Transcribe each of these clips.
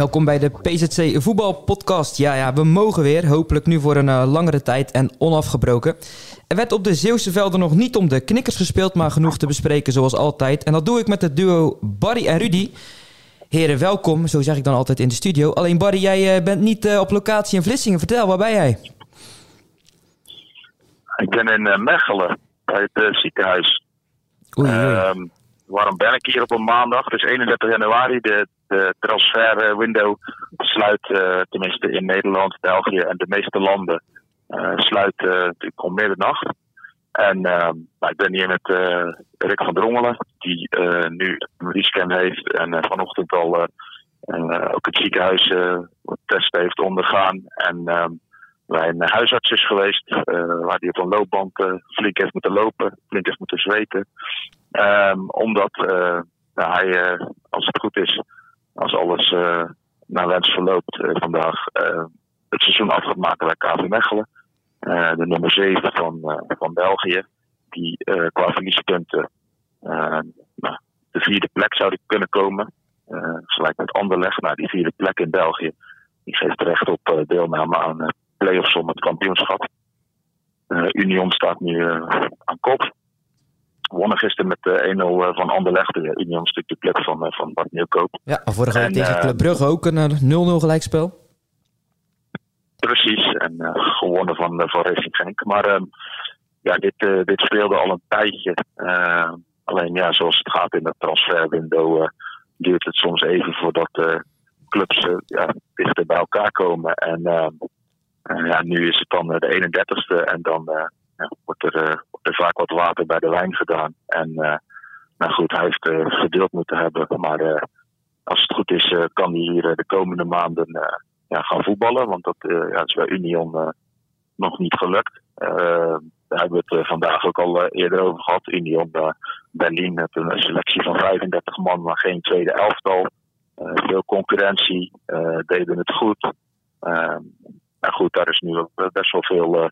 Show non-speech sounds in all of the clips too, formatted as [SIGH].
Welkom bij de PZC Voetbalpodcast. Ja, ja, we mogen weer. Hopelijk nu voor een uh, langere tijd en onafgebroken. Er werd op de Zeeuwse velden nog niet om de knikkers gespeeld, maar genoeg te bespreken zoals altijd. En dat doe ik met het duo Barry en Rudy. Heren, welkom. Zo zeg ik dan altijd in de studio. Alleen Barry, jij uh, bent niet uh, op locatie in Vlissingen. Vertel, waar ben jij? Ik ben in Mechelen, bij het ziekenhuis. Oei, oei. Ehm, waarom ben ik hier op een maandag? Is 31 januari. De, de transferwindow sluit, uh, tenminste in Nederland, België en de meeste landen, uh, sluit natuurlijk om middernacht. En nou, ik ben hier met Rick van Drongelen, die nu een rescan heeft en vanochtend al ook het ziekenhuis testen heeft ondergaan. En bij een huisarts is geweest, waar hij op een loopband flink heeft moeten lopen, flink heeft moeten zweten. Um, omdat nou, hij, uh, als het goed is, als alles uh, naar wens verloopt, vandaag het seizoen af gaat maken bij KV Mechelen. de nummer 7 van, van België, die qua verliespunten nou, de vierde plek zou kunnen komen. gelijk met Anderlecht, nou, die vierde plek in België, die geeft recht op deelname aan play-offs om het kampioenschap. Union staat nu aan kop wonnen gisteren met 1-0 van Anderlecht. De Union natuurlijk de club van, van Bart Nieuwkoop. Ja, vorige week tegen Club Brugge ook een 0-0 gelijkspel. Precies, en gewonnen van, van Racing Genk. Maar uh, ja, dit, dit speelde al een tijdje. alleen ja, zoals het gaat in dat transferwindow duurt het soms even voordat clubs ja, dichter bij elkaar komen. En ja, nu is het dan de 31ste en dan wordt er, uh, wordt er vaak wat water bij de wijn gedaan. En uh, nou goed, hij heeft uh, geduld moeten hebben. Maar als het goed is, kan hij hier de komende maanden ja, gaan voetballen. Want dat ja, is bij Union nog niet gelukt. daar hebben we het vandaag ook al eerder over gehad. Union Berlin met een selectie van 35 man, maar geen tweede elftal. veel concurrentie, deden het goed. nou goed, daar is nu best wel veel uh,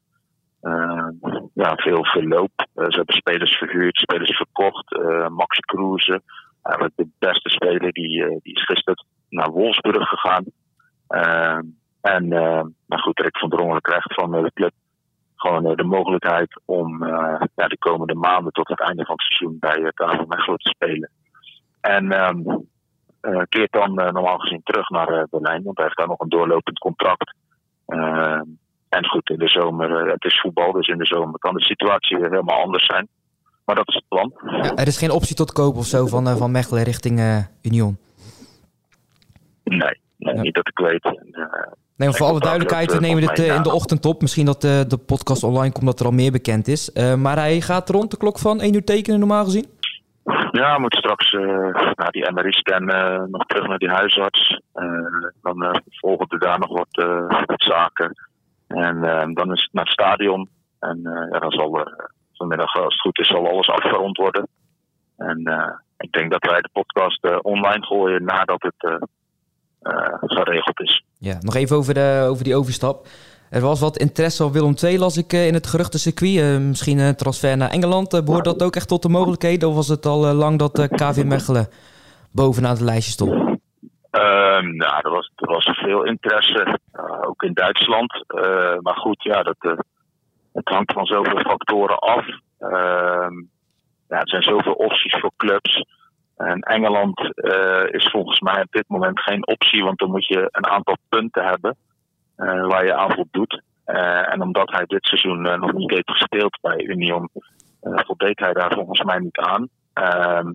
ja, veel verloop. Uh, ze hebben spelers verhuurd, spelers verkocht. Uh, Max Kruse, eigenlijk de beste speler, die, die is gisteren naar Wolfsburg gegaan. en nou goed, Rick van Drongelen krijgt van de club gewoon de mogelijkheid om ja, de komende maanden tot het einde van het seizoen bij uh, Mechelen te spelen. En um, keert dan normaal gezien terug naar Berlijn, want hij heeft daar nog een doorlopend contract. En goed, in de zomer, het is voetbal, dus in de zomer kan de situatie weer helemaal anders zijn. Maar dat is het plan. Ja, er is geen optie tot koop of zo van, uh, van Mechelen richting uh, Union? Nee, nee ja. niet dat ik weet. Uh, nee, voor alle duidelijkheid, we nemen dit in de ochtend op. Misschien dat de podcast online komt dat er al meer bekend is. maar hij gaat rond de klok van 1 uur tekenen normaal gezien? Ja, we moeten straks naar die MRI-scan nog terug naar die huisarts. dan volgen er daar nog wat, wat zaken. En uh, dan is het naar het stadion. En ja, dan zal uh, vanmiddag, als het goed is, zal alles afgerond worden. En ik denk dat wij de podcast online gooien nadat het geregeld is. Ja, nog even over, de, over die overstap. Er was wat interesse op Willem II, las ik in het geruchtencircuit. misschien een transfer naar Engeland. behoort dat ook echt tot de mogelijkheden? Of was het al lang dat KV Mechelen bovenaan het lijstje stond? Um, nou, er was, er was veel interesse, uh, ook in Duitsland. Uh, maar goed, ja, dat, uh, het hangt van zoveel factoren af. Ehm, ja, er zijn zoveel opties voor clubs. En Engeland is volgens mij op dit moment geen optie, want dan moet je een aantal punten hebben waar je aan voldoet. en omdat hij dit seizoen nog niet heeft gespeeld bij Union, voldeed hij daar volgens mij niet aan. Ehm,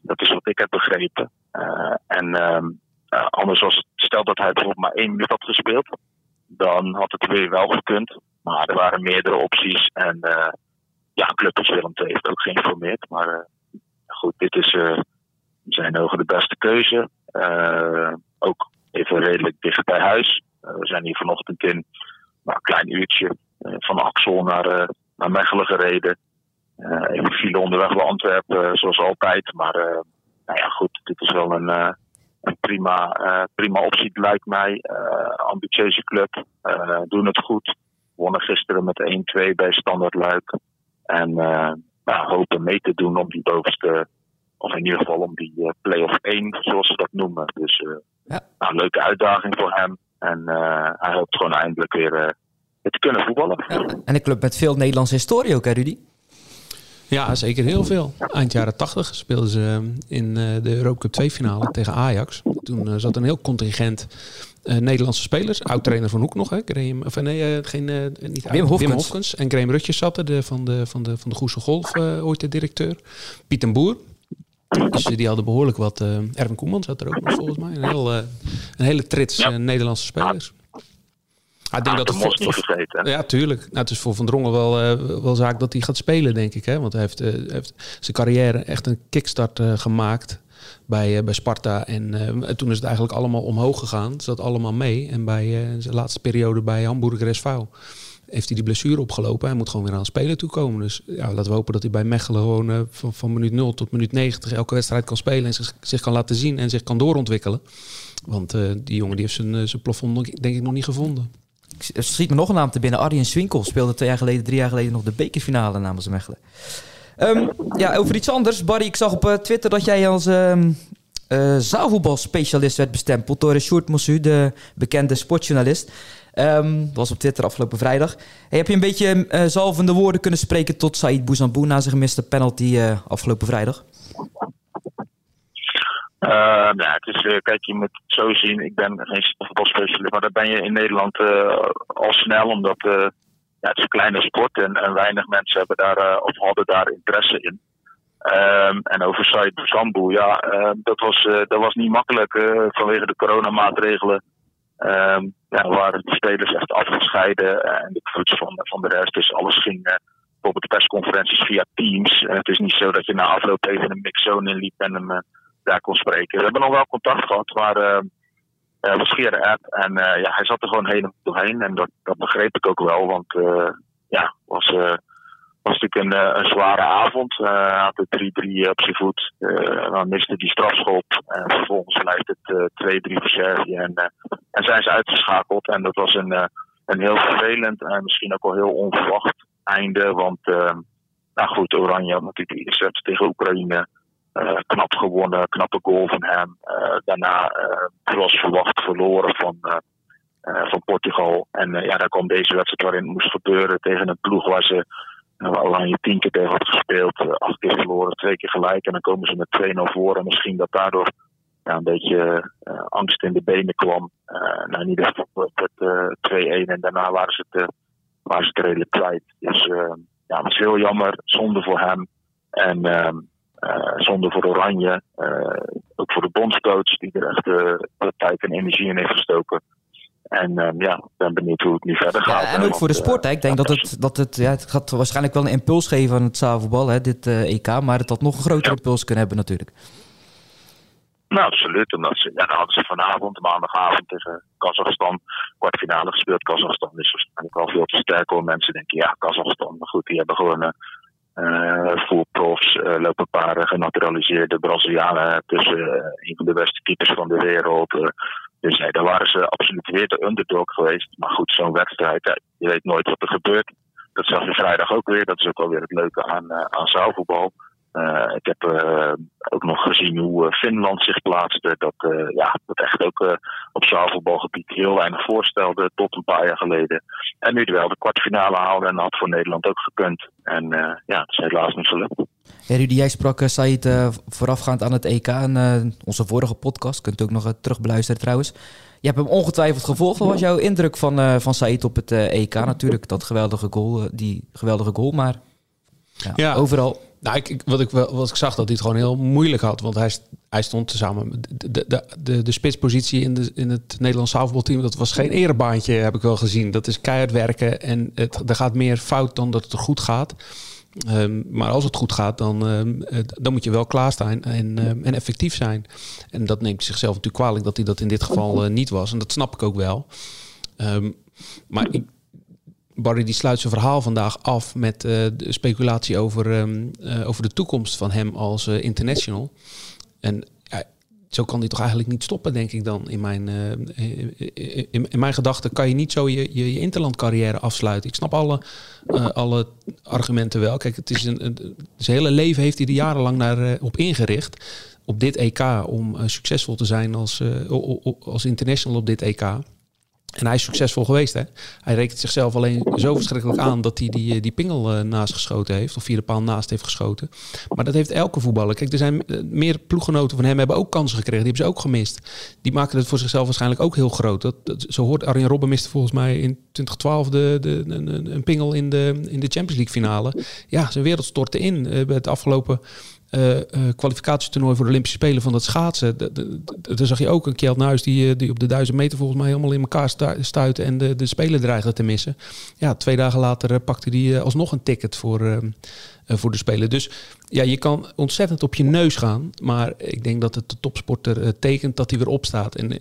dat is wat ik heb begrepen. en uh, anders was het, stel dat hij bijvoorbeeld maar één minuut had gespeeld. dan had het weer wel gekund. Maar er waren meerdere opties. En uh, ja, Club heeft ook geïnformeerd. Maar uh, goed, dit is in zijn ogen de beste keuze. ook even redelijk dicht bij huis. we zijn hier vanochtend in nou, een klein uurtje van Axel naar, naar Mechelen gereden. even file onderweg bij Antwerpen, zoals altijd. Maar nou ja, goed, dit is wel een een prima, uh, prima optie, lijkt mij. Uh, ambitieuze club, uh, doen het goed. Wonnen gisteren met 1-2 bij Standard Luik. En nou, hopen mee te doen om die bovenste, of in ieder geval om die play-off 1, zoals ze dat noemen. Dus ja. nou, een leuke uitdaging voor hem. En hij hoopt gewoon eindelijk weer te kunnen voetballen. Ja. En een club met veel Nederlandse historie ook, hè Rudy? Ja, zeker heel veel. Eind jaren 80 speelden ze eh, in eh, de Europa Cup 2 finale tegen Ajax. Toen eh, zat een heel contingent Nederlandse spelers. Oud-trainer van Hoek nog, hè? Graham, of nee, geen, niet Wim, Hofkens. Wim Hofkens. En Graham Rutjes zat er, de, van, de, van, de, van de Goese Golf, ooit de directeur. Piet en Boer. Dus die hadden behoorlijk wat. Erwin Koeman zat er ook nog volgens mij. Een, heel, een hele trits Nederlandse spelers. Ik denk dat het niet vergeten. Ja, tuurlijk. Nou, het is voor Van Drongen wel, uh, wel zaak dat hij gaat spelen, denk ik. Hè? Want hij heeft, uh, heeft zijn carrière echt een kickstart uh, gemaakt bij, bij Sparta. En toen is het eigenlijk allemaal omhoog gegaan. Het zat allemaal mee. En bij zijn laatste periode bij Hamburger SV heeft hij die blessure opgelopen. Hij moet gewoon weer aan het spelen toekomen. Dus ja, laten we hopen dat hij bij Mechelen gewoon van, van minuut 0 tot minuut 90 elke wedstrijd kan spelen. En zich, zich kan laten zien en zich kan doorontwikkelen. Want die jongen die heeft zijn, zijn plafond denk ik nog niet gevonden. Schiet me nog een naam te binnen. Arjen Swinkel speelde twee jaar geleden, drie jaar geleden nog de bekerfinale namens Mechelen. Um, ja, over iets anders. Barry, ik zag op uh, Twitter dat jij als um, zaalvoetbalspecialist werd bestempeld door Sjoerd Mossu, de bekende sportjournalist. Um, was op Twitter afgelopen vrijdag. Heb je een beetje uh, zalvende woorden kunnen spreken tot Said Bouzambou na zijn gemiste penalty afgelopen vrijdag? Uh, nou, het is, uh, kijk, je moet het zo zien. Ik ben geen voetbalspecialist, maar dat ben je in Nederland uh, al snel, omdat ja, het is een kleine sport en, en weinig mensen hebben daar, of hadden daar interesse in. Um, en over Said Sambu, ja, dat, was, dat was niet makkelijk vanwege de coronamaatregelen. Um, ja, waren de spelers echt afgescheiden en de coach van, van de rest. Dus alles ging bijvoorbeeld de persconferenties via Teams. het is niet zo dat je na afloop even een mixzone inliep en hem daar kon spreken. We hebben nog wel contact gehad, maar uh, we scheren app. En uh, ja, hij zat er gewoon helemaal doorheen. En dat, dat begreep ik ook wel, want uh, ja, was, was natuurlijk een, zware avond. Hij had de 3-3 op zijn voet. dan miste die strafschop. En vervolgens blijft het 2-3 voor Servië. En, en zijn ze uitgeschakeld. En dat was een, een heel vervelend en misschien ook wel heel onverwacht einde. Want nou goed, Oranje had natuurlijk de eerste tegen Oekraïne uh, knap gewonnen, knappe goal van hem. Uh, daarna, uh, zoals verwacht, verloren van, van Portugal. En ja, daar kwam deze wedstrijd waarin het moest gebeuren tegen een ploeg waar ze Oranje tien keer tegen had gespeeld. acht keer verloren, twee keer gelijk. En dan komen ze met 2-0 voor. En misschien dat daardoor ja, een beetje angst in de benen kwam. nou, in ieder geval het 2-1 en daarna waren ze het, waren ze het redelijk kwijt. Dus ja, het was heel jammer, zonde voor hem. En ehm, zonde voor Oranje. Uh, ook voor de bondscoach, die er echt uh, tijd en energie in heeft gestoken. En um, ja, ik ben benieuwd hoe het nu verder gaat. Ja, en ook voor de sport. Hè. Ik denk dat het, dat het, ja, het gaat waarschijnlijk wel een impuls geven aan het zaalvoetbal, dit EK. Maar het had nog een grotere impuls kunnen hebben natuurlijk. Nou, absoluut. Omdat ze, ja, dan hadden ze vanavond, maandagavond tegen Kazachstan, kwartfinale gespeeld. Kazachstan is waarschijnlijk al veel te sterk hoor. Mensen denken, ja, Kazachstan. Maar goed, die hebben gewoon uh, profs uh, lopen een paar genaturaliseerde Brazilianen tussen uh, een van de beste keepers van de wereld. dus nee, daar waren ze absoluut weer de underdog geweest. Maar goed, zo'n wedstrijd, je weet nooit wat er gebeurt. Dat zag je vrijdag ook weer. Dat is ook wel weer het leuke aan, aan zaalvoetbal. Uh, ik heb uh, ook nog gezien hoe uh, Finland zich plaatste. Dat, ja, dat echt ook op zaalvoetbalgebied heel weinig voorstelde tot een paar jaar geleden. En nu wel de kwartfinale haalde en had voor Nederland ook gekund. En ja, het is helaas niet gelukt. Ja, Rudy, jij sprak Said voorafgaand aan het EK in onze vorige podcast. Kunt u ook nog terugbeluisteren trouwens. Je hebt hem ongetwijfeld gevolgd. Wat was jouw indruk van, van Said op het EK? Natuurlijk dat geweldige goal, die geweldige goal, maar ja, ja. overal nou, ik, wat, ik, wat ik zag, dat hij het gewoon heel moeilijk had. Want hij, hij stond samen de, de, de, de spitspositie in, de, in het Nederlands zaalvoetbalteam. Dat was geen erebaantje, heb ik wel gezien. Dat is keihard werken en het, er gaat meer fout dan dat het goed gaat. Ehm, maar als het goed gaat, dan, ehm, dan moet je wel klaarstaan en, ehm, en effectief zijn. En dat neemt zichzelf natuurlijk kwalijk dat hij dat in dit geval eh, niet was. En dat snap ik ook wel. maar ik, Barry die sluit zijn verhaal vandaag af met uh, de speculatie over, uh, over de toekomst van hem als uh, international. En zo kan hij toch eigenlijk niet stoppen, denk ik dan. In mijn, in, in, mijn gedachten kan je niet zo je, je, je interlandcarrière afsluiten. Ik snap alle, alle argumenten wel. Kijk, het is een, een, zijn hele leven heeft hij er jarenlang naar, op ingericht. Op dit EK, om succesvol te zijn als, als international op dit EK. En hij is succesvol geweest. Hè? Hij rekent zichzelf alleen zo verschrikkelijk aan dat hij die, die pingel uh, naast geschoten heeft. Of vier de paal naast heeft geschoten. Maar dat heeft elke voetballer. Kijk, er zijn uh, meer ploeggenoten van hem hebben ook kansen gekregen. Die hebben ze ook gemist. Die maken het voor zichzelf waarschijnlijk ook heel groot. Dat, dat zo hoort Arjen Robben miste volgens mij in 2012 de, de, een, pingel in de, in de Champions League finale. Ja, zijn wereld stortte in. Uh, het afgelopen uh, kwalificatietoernooi voor de Olympische Spelen van dat schaatsen. Daar zag je ook een Kjeld Nuis die, die op de duizend meter volgens mij helemaal in elkaar stuitte en de, de Spelen dreigde te missen. Ja, twee dagen later pakte hij alsnog een ticket voor, voor de Spelen. Dus ja, je kan ontzettend op je neus gaan. Maar ik denk dat het de topsporter tekent dat hij weer opstaat. En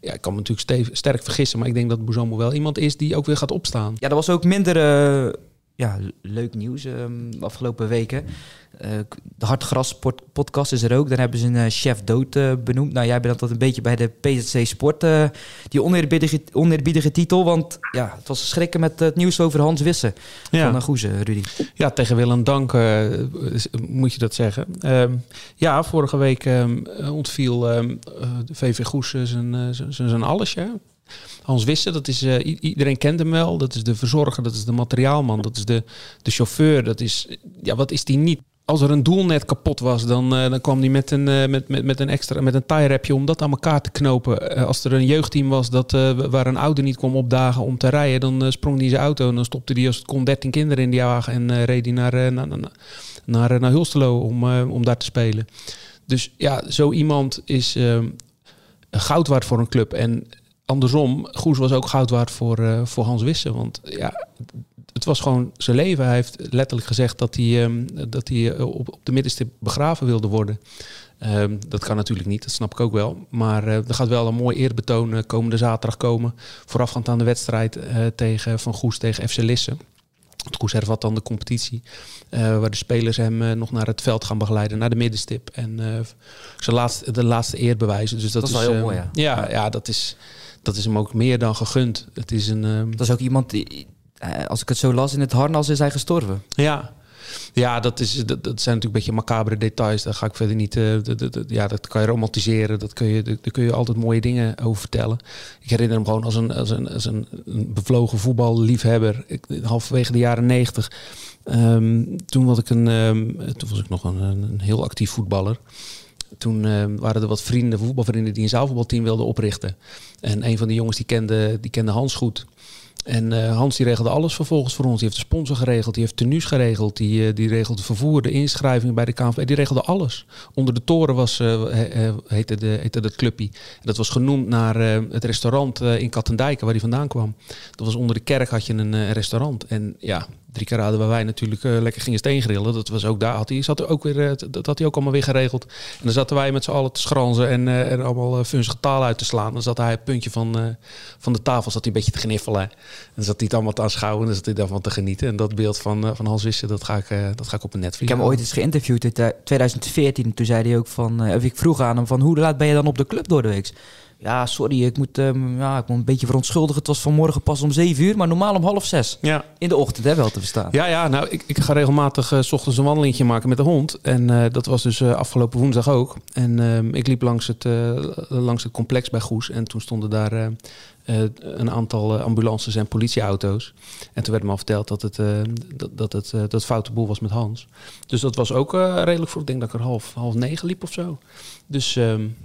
ja, ik kan me natuurlijk sterk vergissen, maar ik denk dat Bouzamo wel iemand is die ook weer gaat opstaan. Ja, dat was ook minder ja, leuk nieuws um, de afgelopen weken. Uh, de Hartgras podcast is er ook. Daar hebben ze een uh, chef dood uh, benoemd. Nou, jij bent altijd een beetje bij de PZC Sport. die oneerbiedige, oneerbiedige titel. Want ja, het was schrikken met het nieuws over Hans Wissen ja. van Goeze, Rudy. Ja, tegen Willem Dank moet je dat zeggen. Um, ja, vorige week um, ontviel de VV Goes zijn, zijn allesje. Hans Wissen, dat is, uh, iedereen kent hem wel. Dat is de verzorger, dat is de materiaalman, dat is de, de chauffeur. Dat is, ja, wat is die niet? Als er een doel net kapot was, dan, uh, dan kwam hij met een, uh, met, met, met een extra met een tie-rapje om dat aan elkaar te knopen. als er een jeugdteam was dat, waar een ouder niet kwam opdagen om te rijden, dan sprong hij zijn auto en dan stopte hij als het kon 13 kinderen in die wagen en reed hij naar, naar, naar, naar, Hulstelo om, om daar te spelen. Dus ja, zo iemand is goud waard voor een club. En andersom, Goes was ook goud waard voor, uh, voor Hans Wissen. Want ja, het was gewoon zijn leven. Hij heeft letterlijk gezegd dat hij, um, dat hij uh, op, op de middenstip begraven wilde worden. Um, dat kan natuurlijk niet, dat snap ik ook wel. Maar uh, er gaat wel een mooi eerbetoon komende zaterdag komen. Voorafgaand aan de wedstrijd tegen Van Goes tegen FC Lisse. Het Goes hervat dan de competitie. waar de spelers hem nog naar het veld gaan begeleiden, naar de middenstip. En zijn laatste, de laatste eer bewijzen. Dus dat, dat is, wel heel mooi, ja. Ja, ja, dat is dat is hem ook meer dan gegund. Het is een. Um... Dat is ook iemand die, eh, als ik het zo las, in het harnas is hij gestorven. Ja. Ja, dat, is, dat, dat zijn natuurlijk een beetje macabere details. Daar ga ik verder niet. Uh, ja, dat kan je romantiseren. Dat kun je, daar kun je altijd mooie dingen over vertellen. Ik herinner hem gewoon als een, als een, als een, een bevlogen voetballiefhebber. Ik, halverwege de jaren negentig. Um, toen, was ik een, um, toen was ik nog een, een heel actief voetballer toen uh, waren er wat vrienden, voetbalvrienden, die een zaalvoetbalteam wilden oprichten. En een van die jongens die kende, die kende Hans goed. En uh, Hans die regelde alles vervolgens voor ons. Die heeft de sponsor geregeld, die heeft tenues geregeld, die, uh, die regelde vervoer, de inschrijving bij de KNVB. Die regelde alles. Onder de toren was, he, heette, de, heette dat clubje. Dat was genoemd naar het restaurant in Kattendijken, waar hij vandaan kwam. Dat was onder de kerk had je een restaurant. En ja, drie keer raden waar wij natuurlijk uh, lekker gingen steengrillen. Dat was ook daar. Had hij, zat er ook weer, uh, dat had hij ook allemaal weer geregeld. En dan zaten wij met z'n allen te schranzen en, uh, en allemaal uh, funzige taal uit te slaan. Dan zat hij het puntje van, van de tafel zat hij een beetje te gniffelen. En dan zat hij het allemaal te aanschouwen en dan zat hij daarvan te genieten. En dat beeld van, van Hans Wissen, dat ga, ik, dat ga ik op een netvlies. Ik heb hem ooit eens geïnterviewd in 2014. Toen zei hij ook van, of ik vroeg aan hem van, hoe laat ben je dan op de club door de week? Ja, sorry, ik moet, um, ja, ik moet een beetje verontschuldigen. Het was vanmorgen pas om 7 uur, maar normaal om half zes. Ja. In de ochtend, hè, wel te verstaan. Ja, ja nou, ik, ik ga regelmatig uh, s ochtends een wandelingetje maken met de hond. En uh, dat was dus uh, afgelopen woensdag ook. En ehm, ik liep langs het, langs het complex bij Goes. En toen stonden daar een aantal ambulances en politieauto's. En toen werd me al verteld dat het, dat, dat het dat foute boel was met Hans. Dus dat was ook redelijk vroeg. Ik denk dat ik er half, half negen liep of zo. Dus... Um,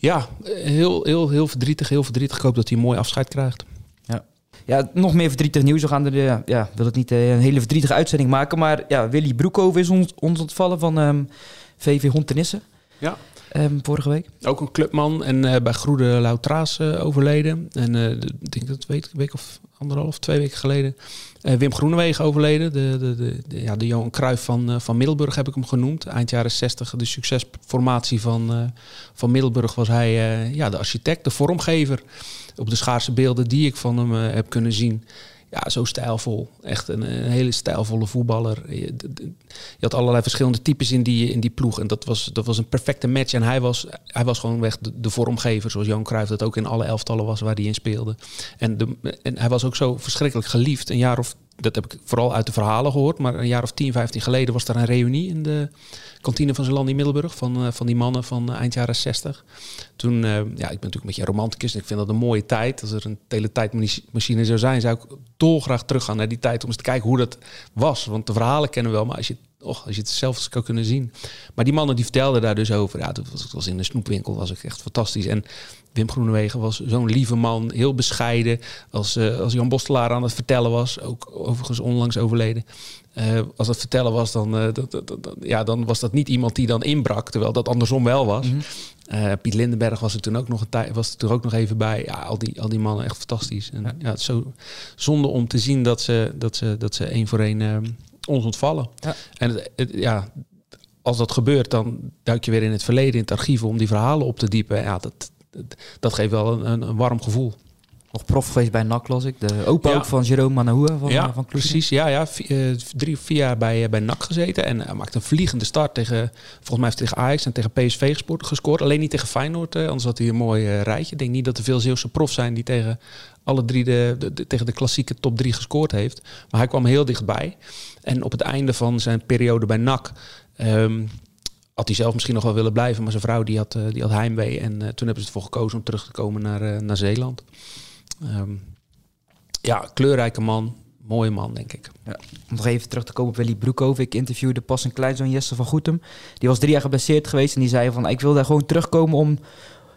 ja, heel, heel, heel verdrietig. Heel verdrietig. Ik hoop dat hij een mooi afscheid krijgt. Ja. Ja, nog meer verdrietig nieuws. We gaan er, ja, wil het niet een hele verdrietige uitzending maken. Maar ja, Willy Broekhoven is ons, ons ontvallen van um, VV Hontenisse. Ja. ehm, vorige week. Ook een clubman en uh, bij Groede Lautraas overleden. En ik denk dat het week, week of anderhalf, twee weken geleden. Wim Groenewegen overleden. De, de, de, ja, de Johan Cruijff van, van Middelburg heb ik hem genoemd. Eind jaren 60, de succesformatie van, van Middelburg was hij ja, de architect, de vormgever. Op de schaarse beelden die ik van hem heb kunnen zien ja, zo stijlvol. Echt een, hele stijlvolle voetballer. Je, je, had allerlei verschillende types in die, in die ploeg. En dat was, dat was een perfecte match. En hij was, hij was gewoon weg de, de vormgever, zoals Johan Cruijff dat ook in alle elftallen was waar hij in speelde. En, de, en hij was ook zo verschrikkelijk geliefd. Een jaar of dat heb ik vooral uit de verhalen gehoord. Maar een jaar of 10, 15 geleden was er een reunie in de kantine van Zeland in Middelburg. Van, uh, van die mannen van uh, eind jaren 60. Toen, uh, ja, ik ben natuurlijk een beetje romanticus. En ik vind dat een mooie tijd. Als er een teletijdmachine zou zijn, zou ik dolgraag teruggaan naar die tijd. Om eens te kijken hoe dat was. Want de verhalen kennen we wel. Maar als je, och, als je het zelf zou kunnen zien. Maar die mannen die vertelden daar dus over. Ja, dat was, was in de snoepwinkel. Was ik echt fantastisch. En Wim Groenewegen was zo'n lieve man, heel bescheiden. Als, uh, als Jan Bostelaar aan het vertellen was, ook overigens onlangs overleden. Uh, als het vertellen was, dan, uh, dat, dat, dat, ja, dan was dat niet iemand die dan inbrak, terwijl dat andersom wel was. Mm -hmm. Piet Lindenberg was er toen ook nog een tijd, was er ook nog even bij. Ja, al die, al die mannen echt fantastisch. En, ja. ja het is zo zonde om te zien dat ze, dat ze, dat ze één voor één ons ontvallen. Ja. En het, het, ja, als dat gebeurt, dan duik je weer in het verleden, in het archief, om die verhalen op te diepen. Ja, dat, dat geeft wel een, een, warm gevoel. Nog prof geweest bij NAC, las ik. De opa ook van Jerome Manahoua van, ja, van Kloes. precies. Ja, ja. Uh, drie, vier jaar bij, bij NAC gezeten. En hij maakte een vliegende start tegen, volgens mij heeft tegen Ajax en tegen PSV gescoord. Alleen niet tegen Feyenoord, anders had hij een mooi rijtje. Ik denk niet dat er veel Zeeuwse profs zijn die tegen alle drie de, tegen de klassieke top drie gescoord heeft. Maar hij kwam heel dichtbij. En op het einde van zijn periode bij NAC... Um, had hij zelf misschien nog wel willen blijven, maar zijn vrouw die had, die had heimwee. En uh, toen hebben ze ervoor gekozen om terug te komen naar, uh, naar Zeeland. Um, ja, kleurrijke man. Mooie man, denk ik. Ja. Om nog even terug te komen op Willy Broekhoven. Ik interviewde pas een kleinzoon Jesse van Goetem. Die was drie jaar geblesseerd geweest en die zei van... ik wil daar gewoon terugkomen om...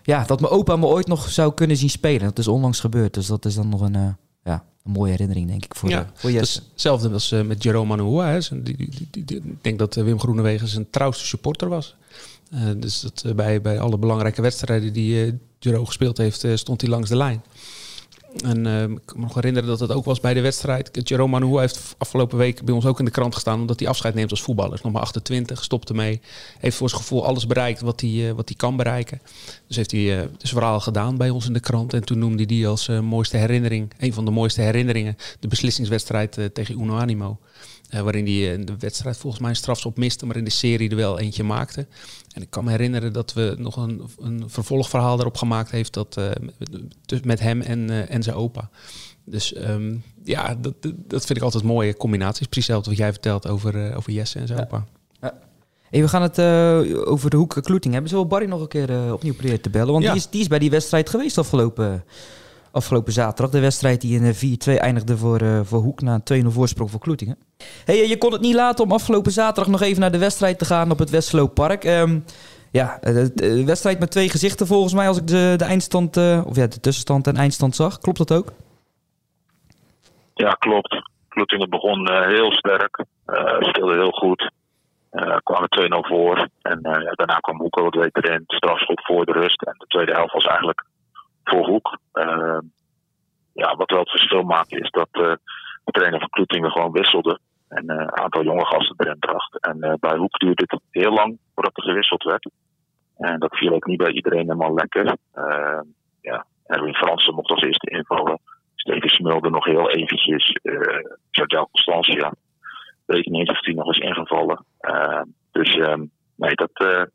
Ja, dat mijn opa me ooit nog zou kunnen zien spelen. Dat is onlangs gebeurd, dus dat is dan nog een... Uh, ja, een mooie herinnering, denk ik, voor, ja, voor Jesse. Hetzelfde als uh, met Jerome Manoua. Ik denk dat Wim Groenewegen zijn trouwste supporter was. Uh, dus dat, bij, bij alle belangrijke wedstrijden die uh, Jero gespeeld heeft, stond hij langs de lijn. En ik kan me nog herinneren dat het ook was bij de wedstrijd. Jerome heeft afgelopen week bij ons ook in de krant gestaan... omdat hij afscheid neemt als voetballer. Nog maar 28, stopt ermee. Heeft voor zijn gevoel alles bereikt wat hij, wat hij kan bereiken. Dus heeft hij dus verhaal gedaan bij ons in de krant. En toen noemde hij die als mooiste herinnering... een van de mooiste herinneringen... de beslissingswedstrijd tegen Uno Animo. Uh, waarin hij de wedstrijd volgens mij een strafschop miste, maar in de serie er wel eentje maakte. En ik kan me herinneren dat we nog een, een vervolgverhaal erop gemaakt heeft dat, uh, met, hem en, uh, en zijn opa. Dus um, ja, dat, dat vind ik altijd mooie combinaties. Precies hetzelfde wat jij vertelt over, over Jesse en zijn ja. opa. Ja. Hey, we gaan het over de hoek Kloeting hebben. Zullen we Barry nog een keer opnieuw proberen te bellen? Want ja. die, is, die is bij die wedstrijd geweest afgelopen afgelopen zaterdag. De wedstrijd die in 4-2 eindigde voor, uh, voor Hoek na een 2-0 voorsprong voor Kloetingen. Hey, je kon het niet laten om afgelopen zaterdag nog even naar de wedstrijd te gaan op het Westlooppark. Um, ja, de, wedstrijd met twee gezichten volgens mij als ik de, de eindstand, uh, of ja, de tussenstand en eindstand zag. Klopt dat ook? Ja, klopt. Kloetingen begon heel sterk, speelde heel goed. kwamen 2-0 voor. En daarna kwam Hoek ook weer erin. Strafschop voor de rust. En de tweede helft was eigenlijk voor Hoek. Uh, ja, wat wel het verschil maakte is dat uh, de trainer van Kloetingen gewoon wisselde. En uh, een aantal jonge gasten erin bracht. En bij Hoek duurde het heel lang voordat er gewisseld werd. En dat viel ook niet bij iedereen helemaal lekker. ja, Erwin Fransen mocht als eerste invallen. Steven Smulde nog heel eventjes. Uh, Jardel Constantia. Weet niet eens of die nog is ingevallen. dus nee, dat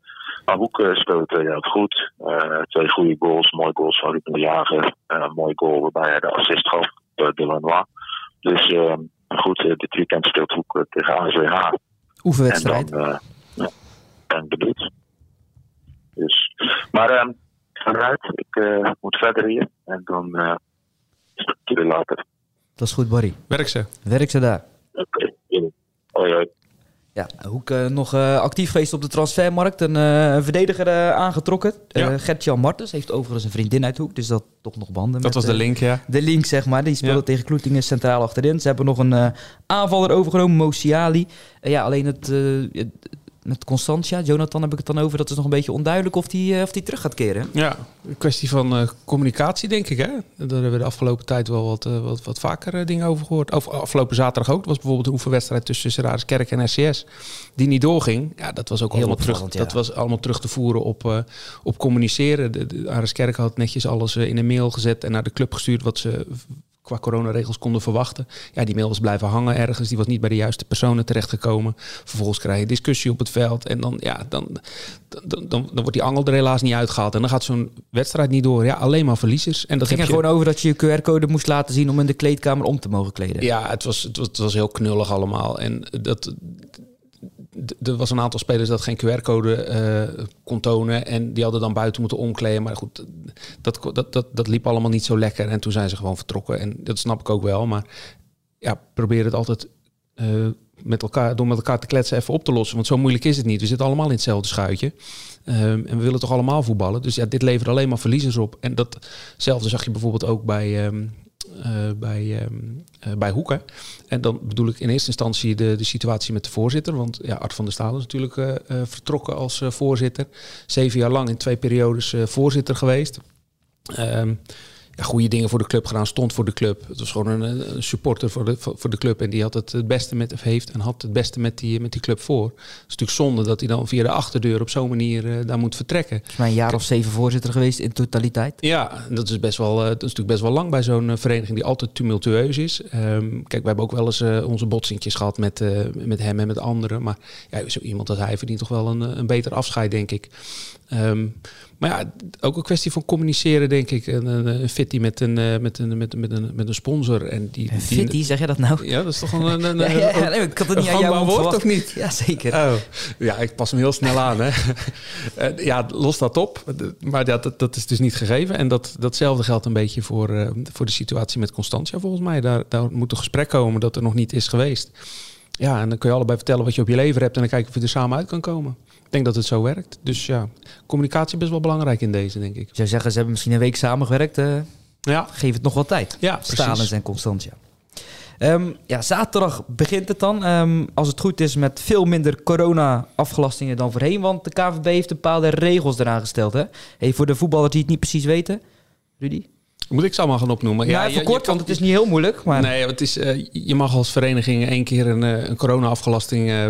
Hoek uh, speelde twee jaar goed. Uh, twee goede goals, mooie goals van Ruben de Jager. Uh, een mooie goal waarbij hij de assist gaf, uh, Delanois. Dus goed, dit weekend speelt Hoek tegen ASWH. Oefenwedstrijd. En dan ja, ben ik benieuwd. Dus, maar uh, ga eruit. Ik moet verder hier. En dan uh, later. Dat is goed, Barry. Werk ze. Werk ze daar. Oké. Okay. Hoi, hoi. Ja, Hoek uh, nog uh, actief geweest op de transfermarkt. Een, uh, een verdediger aangetrokken. Ja. Gert-Jan Martens heeft overigens een vriendin uit Hoek. Dus dat toch nog banden Dat met, was de link, ja. De link, zeg maar. Die speelde ja. tegen Kloetingen centraal achterin. Ze hebben nog een aanvaller overgenomen, Mosiali. ja, alleen het, het met Constantia. Jonathan heb ik het dan over. Dat is nog een beetje onduidelijk of die, eh, of die terug gaat keren. Ja, een kwestie van eh, communicatie, denk ik. Hè? Daar hebben we de afgelopen tijd wel wat, eh, wat, wat vaker dingen over gehoord. Of afgelopen zaterdag ook. Er was bijvoorbeeld een oefenwedstrijd tussen Seraris Kerk en RCS. Die niet doorging. Ja, dat was ook Heel allemaal terug, ja. dat was allemaal terug te voeren op, op communiceren. De, de Aris Kerk had netjes alles in een mail gezet en naar de club gestuurd wat ze qua coronaregels konden verwachten. Ja, die mail was blijven hangen ergens. Die was niet bij de juiste personen terechtgekomen. Vervolgens krijg je discussie op het veld. En dan, ja, dan, dan, dan, dan wordt die angel er helaas niet uitgehaald. En dan gaat zo'n wedstrijd niet door. Ja, alleen maar verliezers. En dat ging er je- gewoon over dat je je QR-code moest laten zien om in de kleedkamer om te mogen kleden. Ja, het was, het was, het was heel knullig allemaal. En dat, er was een aantal spelers dat geen QR-code eh, kon tonen. En die hadden dan buiten moeten omkleden. Maar goed, dat, dat, dat, dat liep allemaal niet zo lekker. En toen zijn ze gewoon vertrokken. En dat snap ik ook wel. Maar ja, probeer het altijd eh, met elkaar, door met elkaar te kletsen even op te lossen. Want zo moeilijk is het niet. We zitten allemaal in hetzelfde schuitje. Ehm, en we willen toch allemaal voetballen. Dus ja, dit levert alleen maar verliezers op. En datzelfde zag je bijvoorbeeld ook bij, ehm, eh, bij, ehm, eh, bij Hoeken. En dan bedoel ik in eerste instantie de, de situatie met de voorzitter. Want ja, Art van der Staal is natuurlijk eh, eh, vertrokken als eh, voorzitter. Zeven jaar lang in twee periodes eh, voorzitter geweest. Ehm, ja, goede dingen voor de club gedaan, stond voor de club. Het was gewoon een, een supporter voor de, voor de club. En die had het het beste met, of heeft en had het beste met die, met die club voor. Het is natuurlijk zonde dat hij dan via de achterdeur op zo'n manier eh, daar moet vertrekken. Mij een jaar of zeven voorzitter geweest in totaliteit. Ja, dat is best wel, eh, dat is natuurlijk best wel lang bij zo'n eh, vereniging die altijd tumultueus is. Ehm, kijk, we hebben ook wel eens onze botsingjes gehad met, met hem en met anderen. Maar ja, zo iemand als hij verdient toch wel een, een beter afscheid, denk ik. Ehm, maar ja, ook een kwestie van communiceren, denk ik. Een, een, een fitty met een, eh, met, een, met, met, een, met een sponsor. En die, En die- Fitty, zeg je dat nou? Ja, dat is toch een... een, een, [LAUGHS] Ja, ja, ja, nee, ik had het een niet aan jou gangbaar woord, of niet? [LAUGHS] Ja, zeker. Oh, ja, ik pas hem heel snel aan. Hè. [LAUGHS] Eh, ja, los dat op. Maar ja, dat, dat is dus niet gegeven. En dat, datzelfde geldt een beetje voor, eh, voor de situatie met Constantia, volgens mij. Daar, daar moet een gesprek komen dat er nog niet is geweest. Ja, en dan kun je allebei vertellen wat je op je lever hebt... en dan kijken of je er samen uit kan komen. Ik denk dat het zo werkt. Dus ja, communicatie is best wel belangrijk in deze, denk ik. Zou zeggen, ze hebben misschien een week samengewerkt. eh Ja, geef het nog wat tijd. ja Stalens en Constantia. Ehm, ja, zaterdag begint het dan. Ehm, als het goed is met veel minder corona-afgelastingen dan voorheen. Want de KVB heeft bepaalde regels eraan gesteld. Hè? Hey, voor de voetballers die het niet precies weten. Rudy? Moet ik ze allemaal gaan opnoemen? Ja, even je- je kort, kan- want het is niet heel moeilijk. Maar Nee, het is, eh, je mag als vereniging één keer een, eh, een corona-afgelasting eh,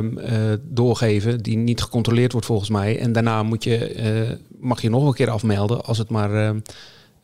doorgeven die niet gecontroleerd wordt volgens mij. En daarna moet je, mag je nog een keer afmelden als het maar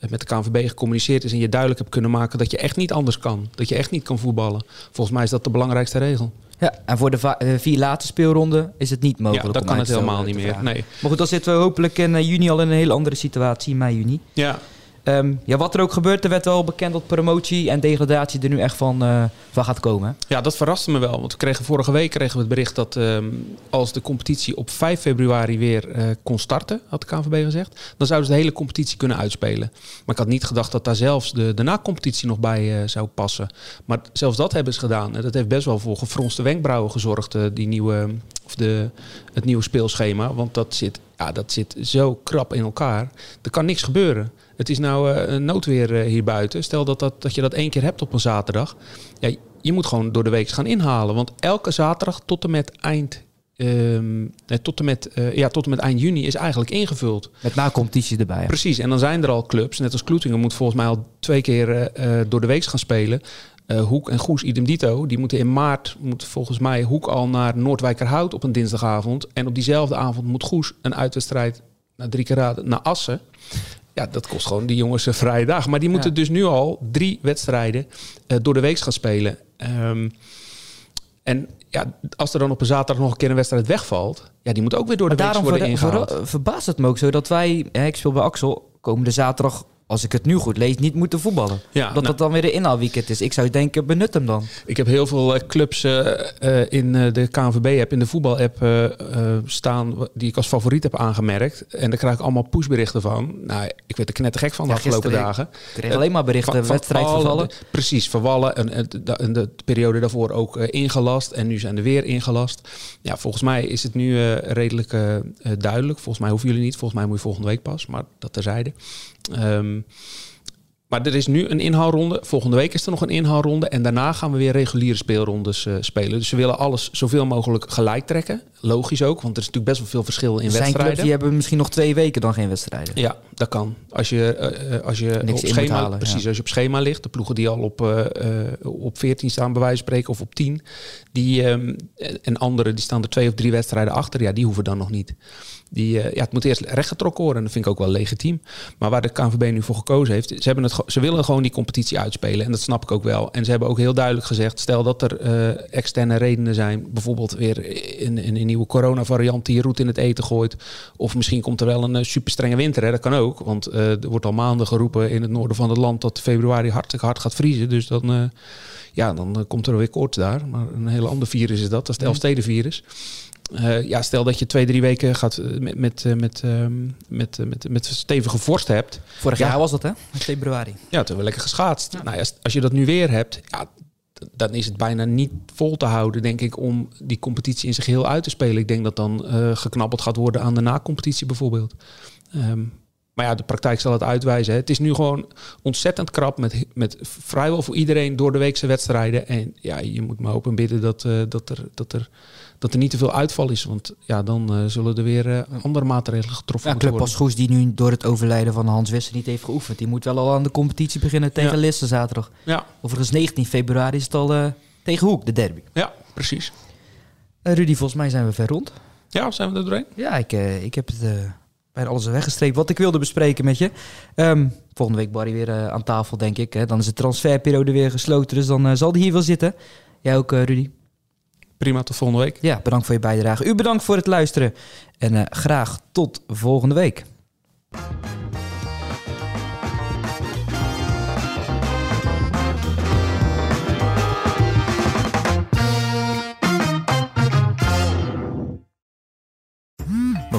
met de KNVB gecommuniceerd is en je duidelijk hebt kunnen maken dat je echt niet anders kan. Dat je echt niet kan voetballen. Volgens mij is dat de belangrijkste regel. ja, en voor de vier laatste speelronden is het niet mogelijk. ja, dat om kan het helemaal niet meer. vragen. Nee. Maar goed, dan zitten we hopelijk in juni al in een hele andere situatie, mei, juni. Ja, Ehm, ja, wat er ook gebeurt, er werd wel bekend dat promotie en degradatie er nu echt van, eh, van gaat komen. Ja, dat verraste me wel. Want we kregen vorige week kregen we het bericht dat ehm, als de competitie op 5 februari weer eh, kon starten, had de KNVB gezegd, dan zouden ze de hele competitie kunnen uitspelen. Maar ik had niet gedacht dat daar zelfs de, de na-competitie nog bij eh, zou passen. Maar zelfs dat hebben ze gedaan. En dat heeft best wel voor gefronste wenkbrauwen gezorgd, die nieuwe, of de, het nieuwe speelschema. Want dat zit, ja, dat zit zo krap in elkaar. Er kan niks gebeuren. Het is nou eh, een noodweer eh, hier buiten. Stel dat, dat, dat je dat één keer hebt op een zaterdag. Ja, je moet gewoon door de week gaan inhalen. Want elke zaterdag tot en met eind, ehm, nee, tot en met, eh, ja, tot en met eind juni is eigenlijk ingevuld. Met na-competitie erbij. Precies, en dan zijn er al clubs, net als Kloetingen moet volgens mij al twee keer eh, eh, door de week gaan spelen. Eh, Hoek en Goes, idem dito, die moeten in maart, moet volgens mij Hoek al naar Noordwijkerhout op een dinsdagavond. En op diezelfde avond moet Goes een uitwedstrijd naar drie keer raden naar Assen. Ja, dat kost gewoon die jongens een vrije dag. Maar die moeten Ja. dus nu al drie wedstrijden eh, door de week gaan spelen. Ehm, en ja, als er dan op een zaterdag nog een keer een wedstrijd wegvalt, ja, die moet ook weer door de Maar week daarom worden ingehaald. ver- verbaast het me ook zo dat wij, hè, ik speel bij Axel, komende zaterdag, als ik het nu goed lees, niet moeten voetballen. Ja, dat nou- dat dan weer de inhaalweekend is. Ik zou denken, benut hem dan. Ik heb heel veel eh, clubs eh, eh, in de KNVB-app, in de voetbal-app staan, die ik als favoriet heb aangemerkt. En daar krijg ik allemaal pushberichten van. Nou, ik werd er knettergek van de Ja, afgelopen dagen. Ik kreeg alleen maar berichten, Van- van wedstrijd alle- vervallen. precies, vervallen. En, en, de, en de periode daarvoor ook ingelast. En nu zijn er weer ingelast. Ja, volgens mij is het nu redelijk duidelijk. Volgens mij hoeven jullie niet. Volgens mij moet je volgende week pas. Maar dat terzijde. Um, maar er is nu een inhaalronde. Volgende week is er nog een inhaalronde. En daarna gaan we weer reguliere speelrondes uh, spelen. Dus we willen alles zoveel mogelijk gelijk trekken. Logisch ook, want er is natuurlijk best wel veel verschil in Zijn wedstrijden. clubs die hebben misschien nog twee weken dan geen wedstrijden. Ja, dat kan. Als je, uh, als je Niks op schema, halen, precies, ja. als je op schema ligt, de ploegen die al op, uh, op 14 staan, bij wijze van spreken, of op 10, die, um, en anderen die staan er twee of drie wedstrijden achter, ja, die hoeven dan nog niet. Die, ja, het moet eerst rechtgetrokken worden en dat vind ik ook wel legitiem. Maar waar de KNVB nu voor gekozen heeft, ze, hebben het, ze willen gewoon die competitie uitspelen. En dat snap ik ook wel. En ze hebben ook heel duidelijk gezegd, stel dat er uh, externe redenen zijn, bijvoorbeeld weer in, in een nieuwe coronavariant die je roet in het eten gooit. Of misschien komt er wel een uh, super strenge winter, hè? dat kan ook. Want uh, er wordt al maanden geroepen in het noorden van het land dat februari hartstikke hard gaat vriezen. Dus dan, ja, dan komt er weer koorts daar. Maar een heel ander virus is dat, dat is het Elfstedenvirus. Uh, ja, stel dat je twee, drie weken gaat met, met, met, uh, met, met, met stevige vorst hebt. Vorig ja. jaar was dat, hè? In februari. Ja, toen we lekker geschaatst. Ja. Nou, als, als je dat nu weer hebt, ja, dan is het bijna niet vol te houden, denk ik, om die competitie in zijn geheel uit te spelen. Ik denk dat dan uh, geknabbeld gaat worden aan de na-competitie bijvoorbeeld. Um, maar ja, de praktijk zal het uitwijzen. Hè. Het is nu gewoon ontzettend krap met, met vrijwel voor iedereen door de weekse wedstrijden. En ja, je moet maar hopen en bidden dat, uh, dat, er, dat, er, dat er niet te veel uitval is. Want ja, dan uh, zullen er weer uh, andere maatregelen getroffen ja, Club worden. Pasgoes die nu door het overlijden van Hans Wester niet heeft geoefend. Die moet wel al aan de competitie beginnen tegen Ja. Lisse zaterdag. Ja, Overigens 19 februari is het al eh, tegen Hoek, de derby. ja, precies. Eh, Rudy, volgens mij zijn we ver rond. Ja, zijn we er doorheen? Ja, ik, eh, ik heb het eh, bijna alles weggestreept wat ik wilde bespreken met je. Ehm, volgende week Barry weer eh, aan tafel, denk ik. Hè. Dan is de transferperiode weer gesloten, dus dan eh, zal die hier wel zitten. Jij ook, eh, Rudy? Prima, tot volgende week. Ja, bedankt voor je bijdrage. U bedankt voor het luisteren. En eh, graag tot volgende week.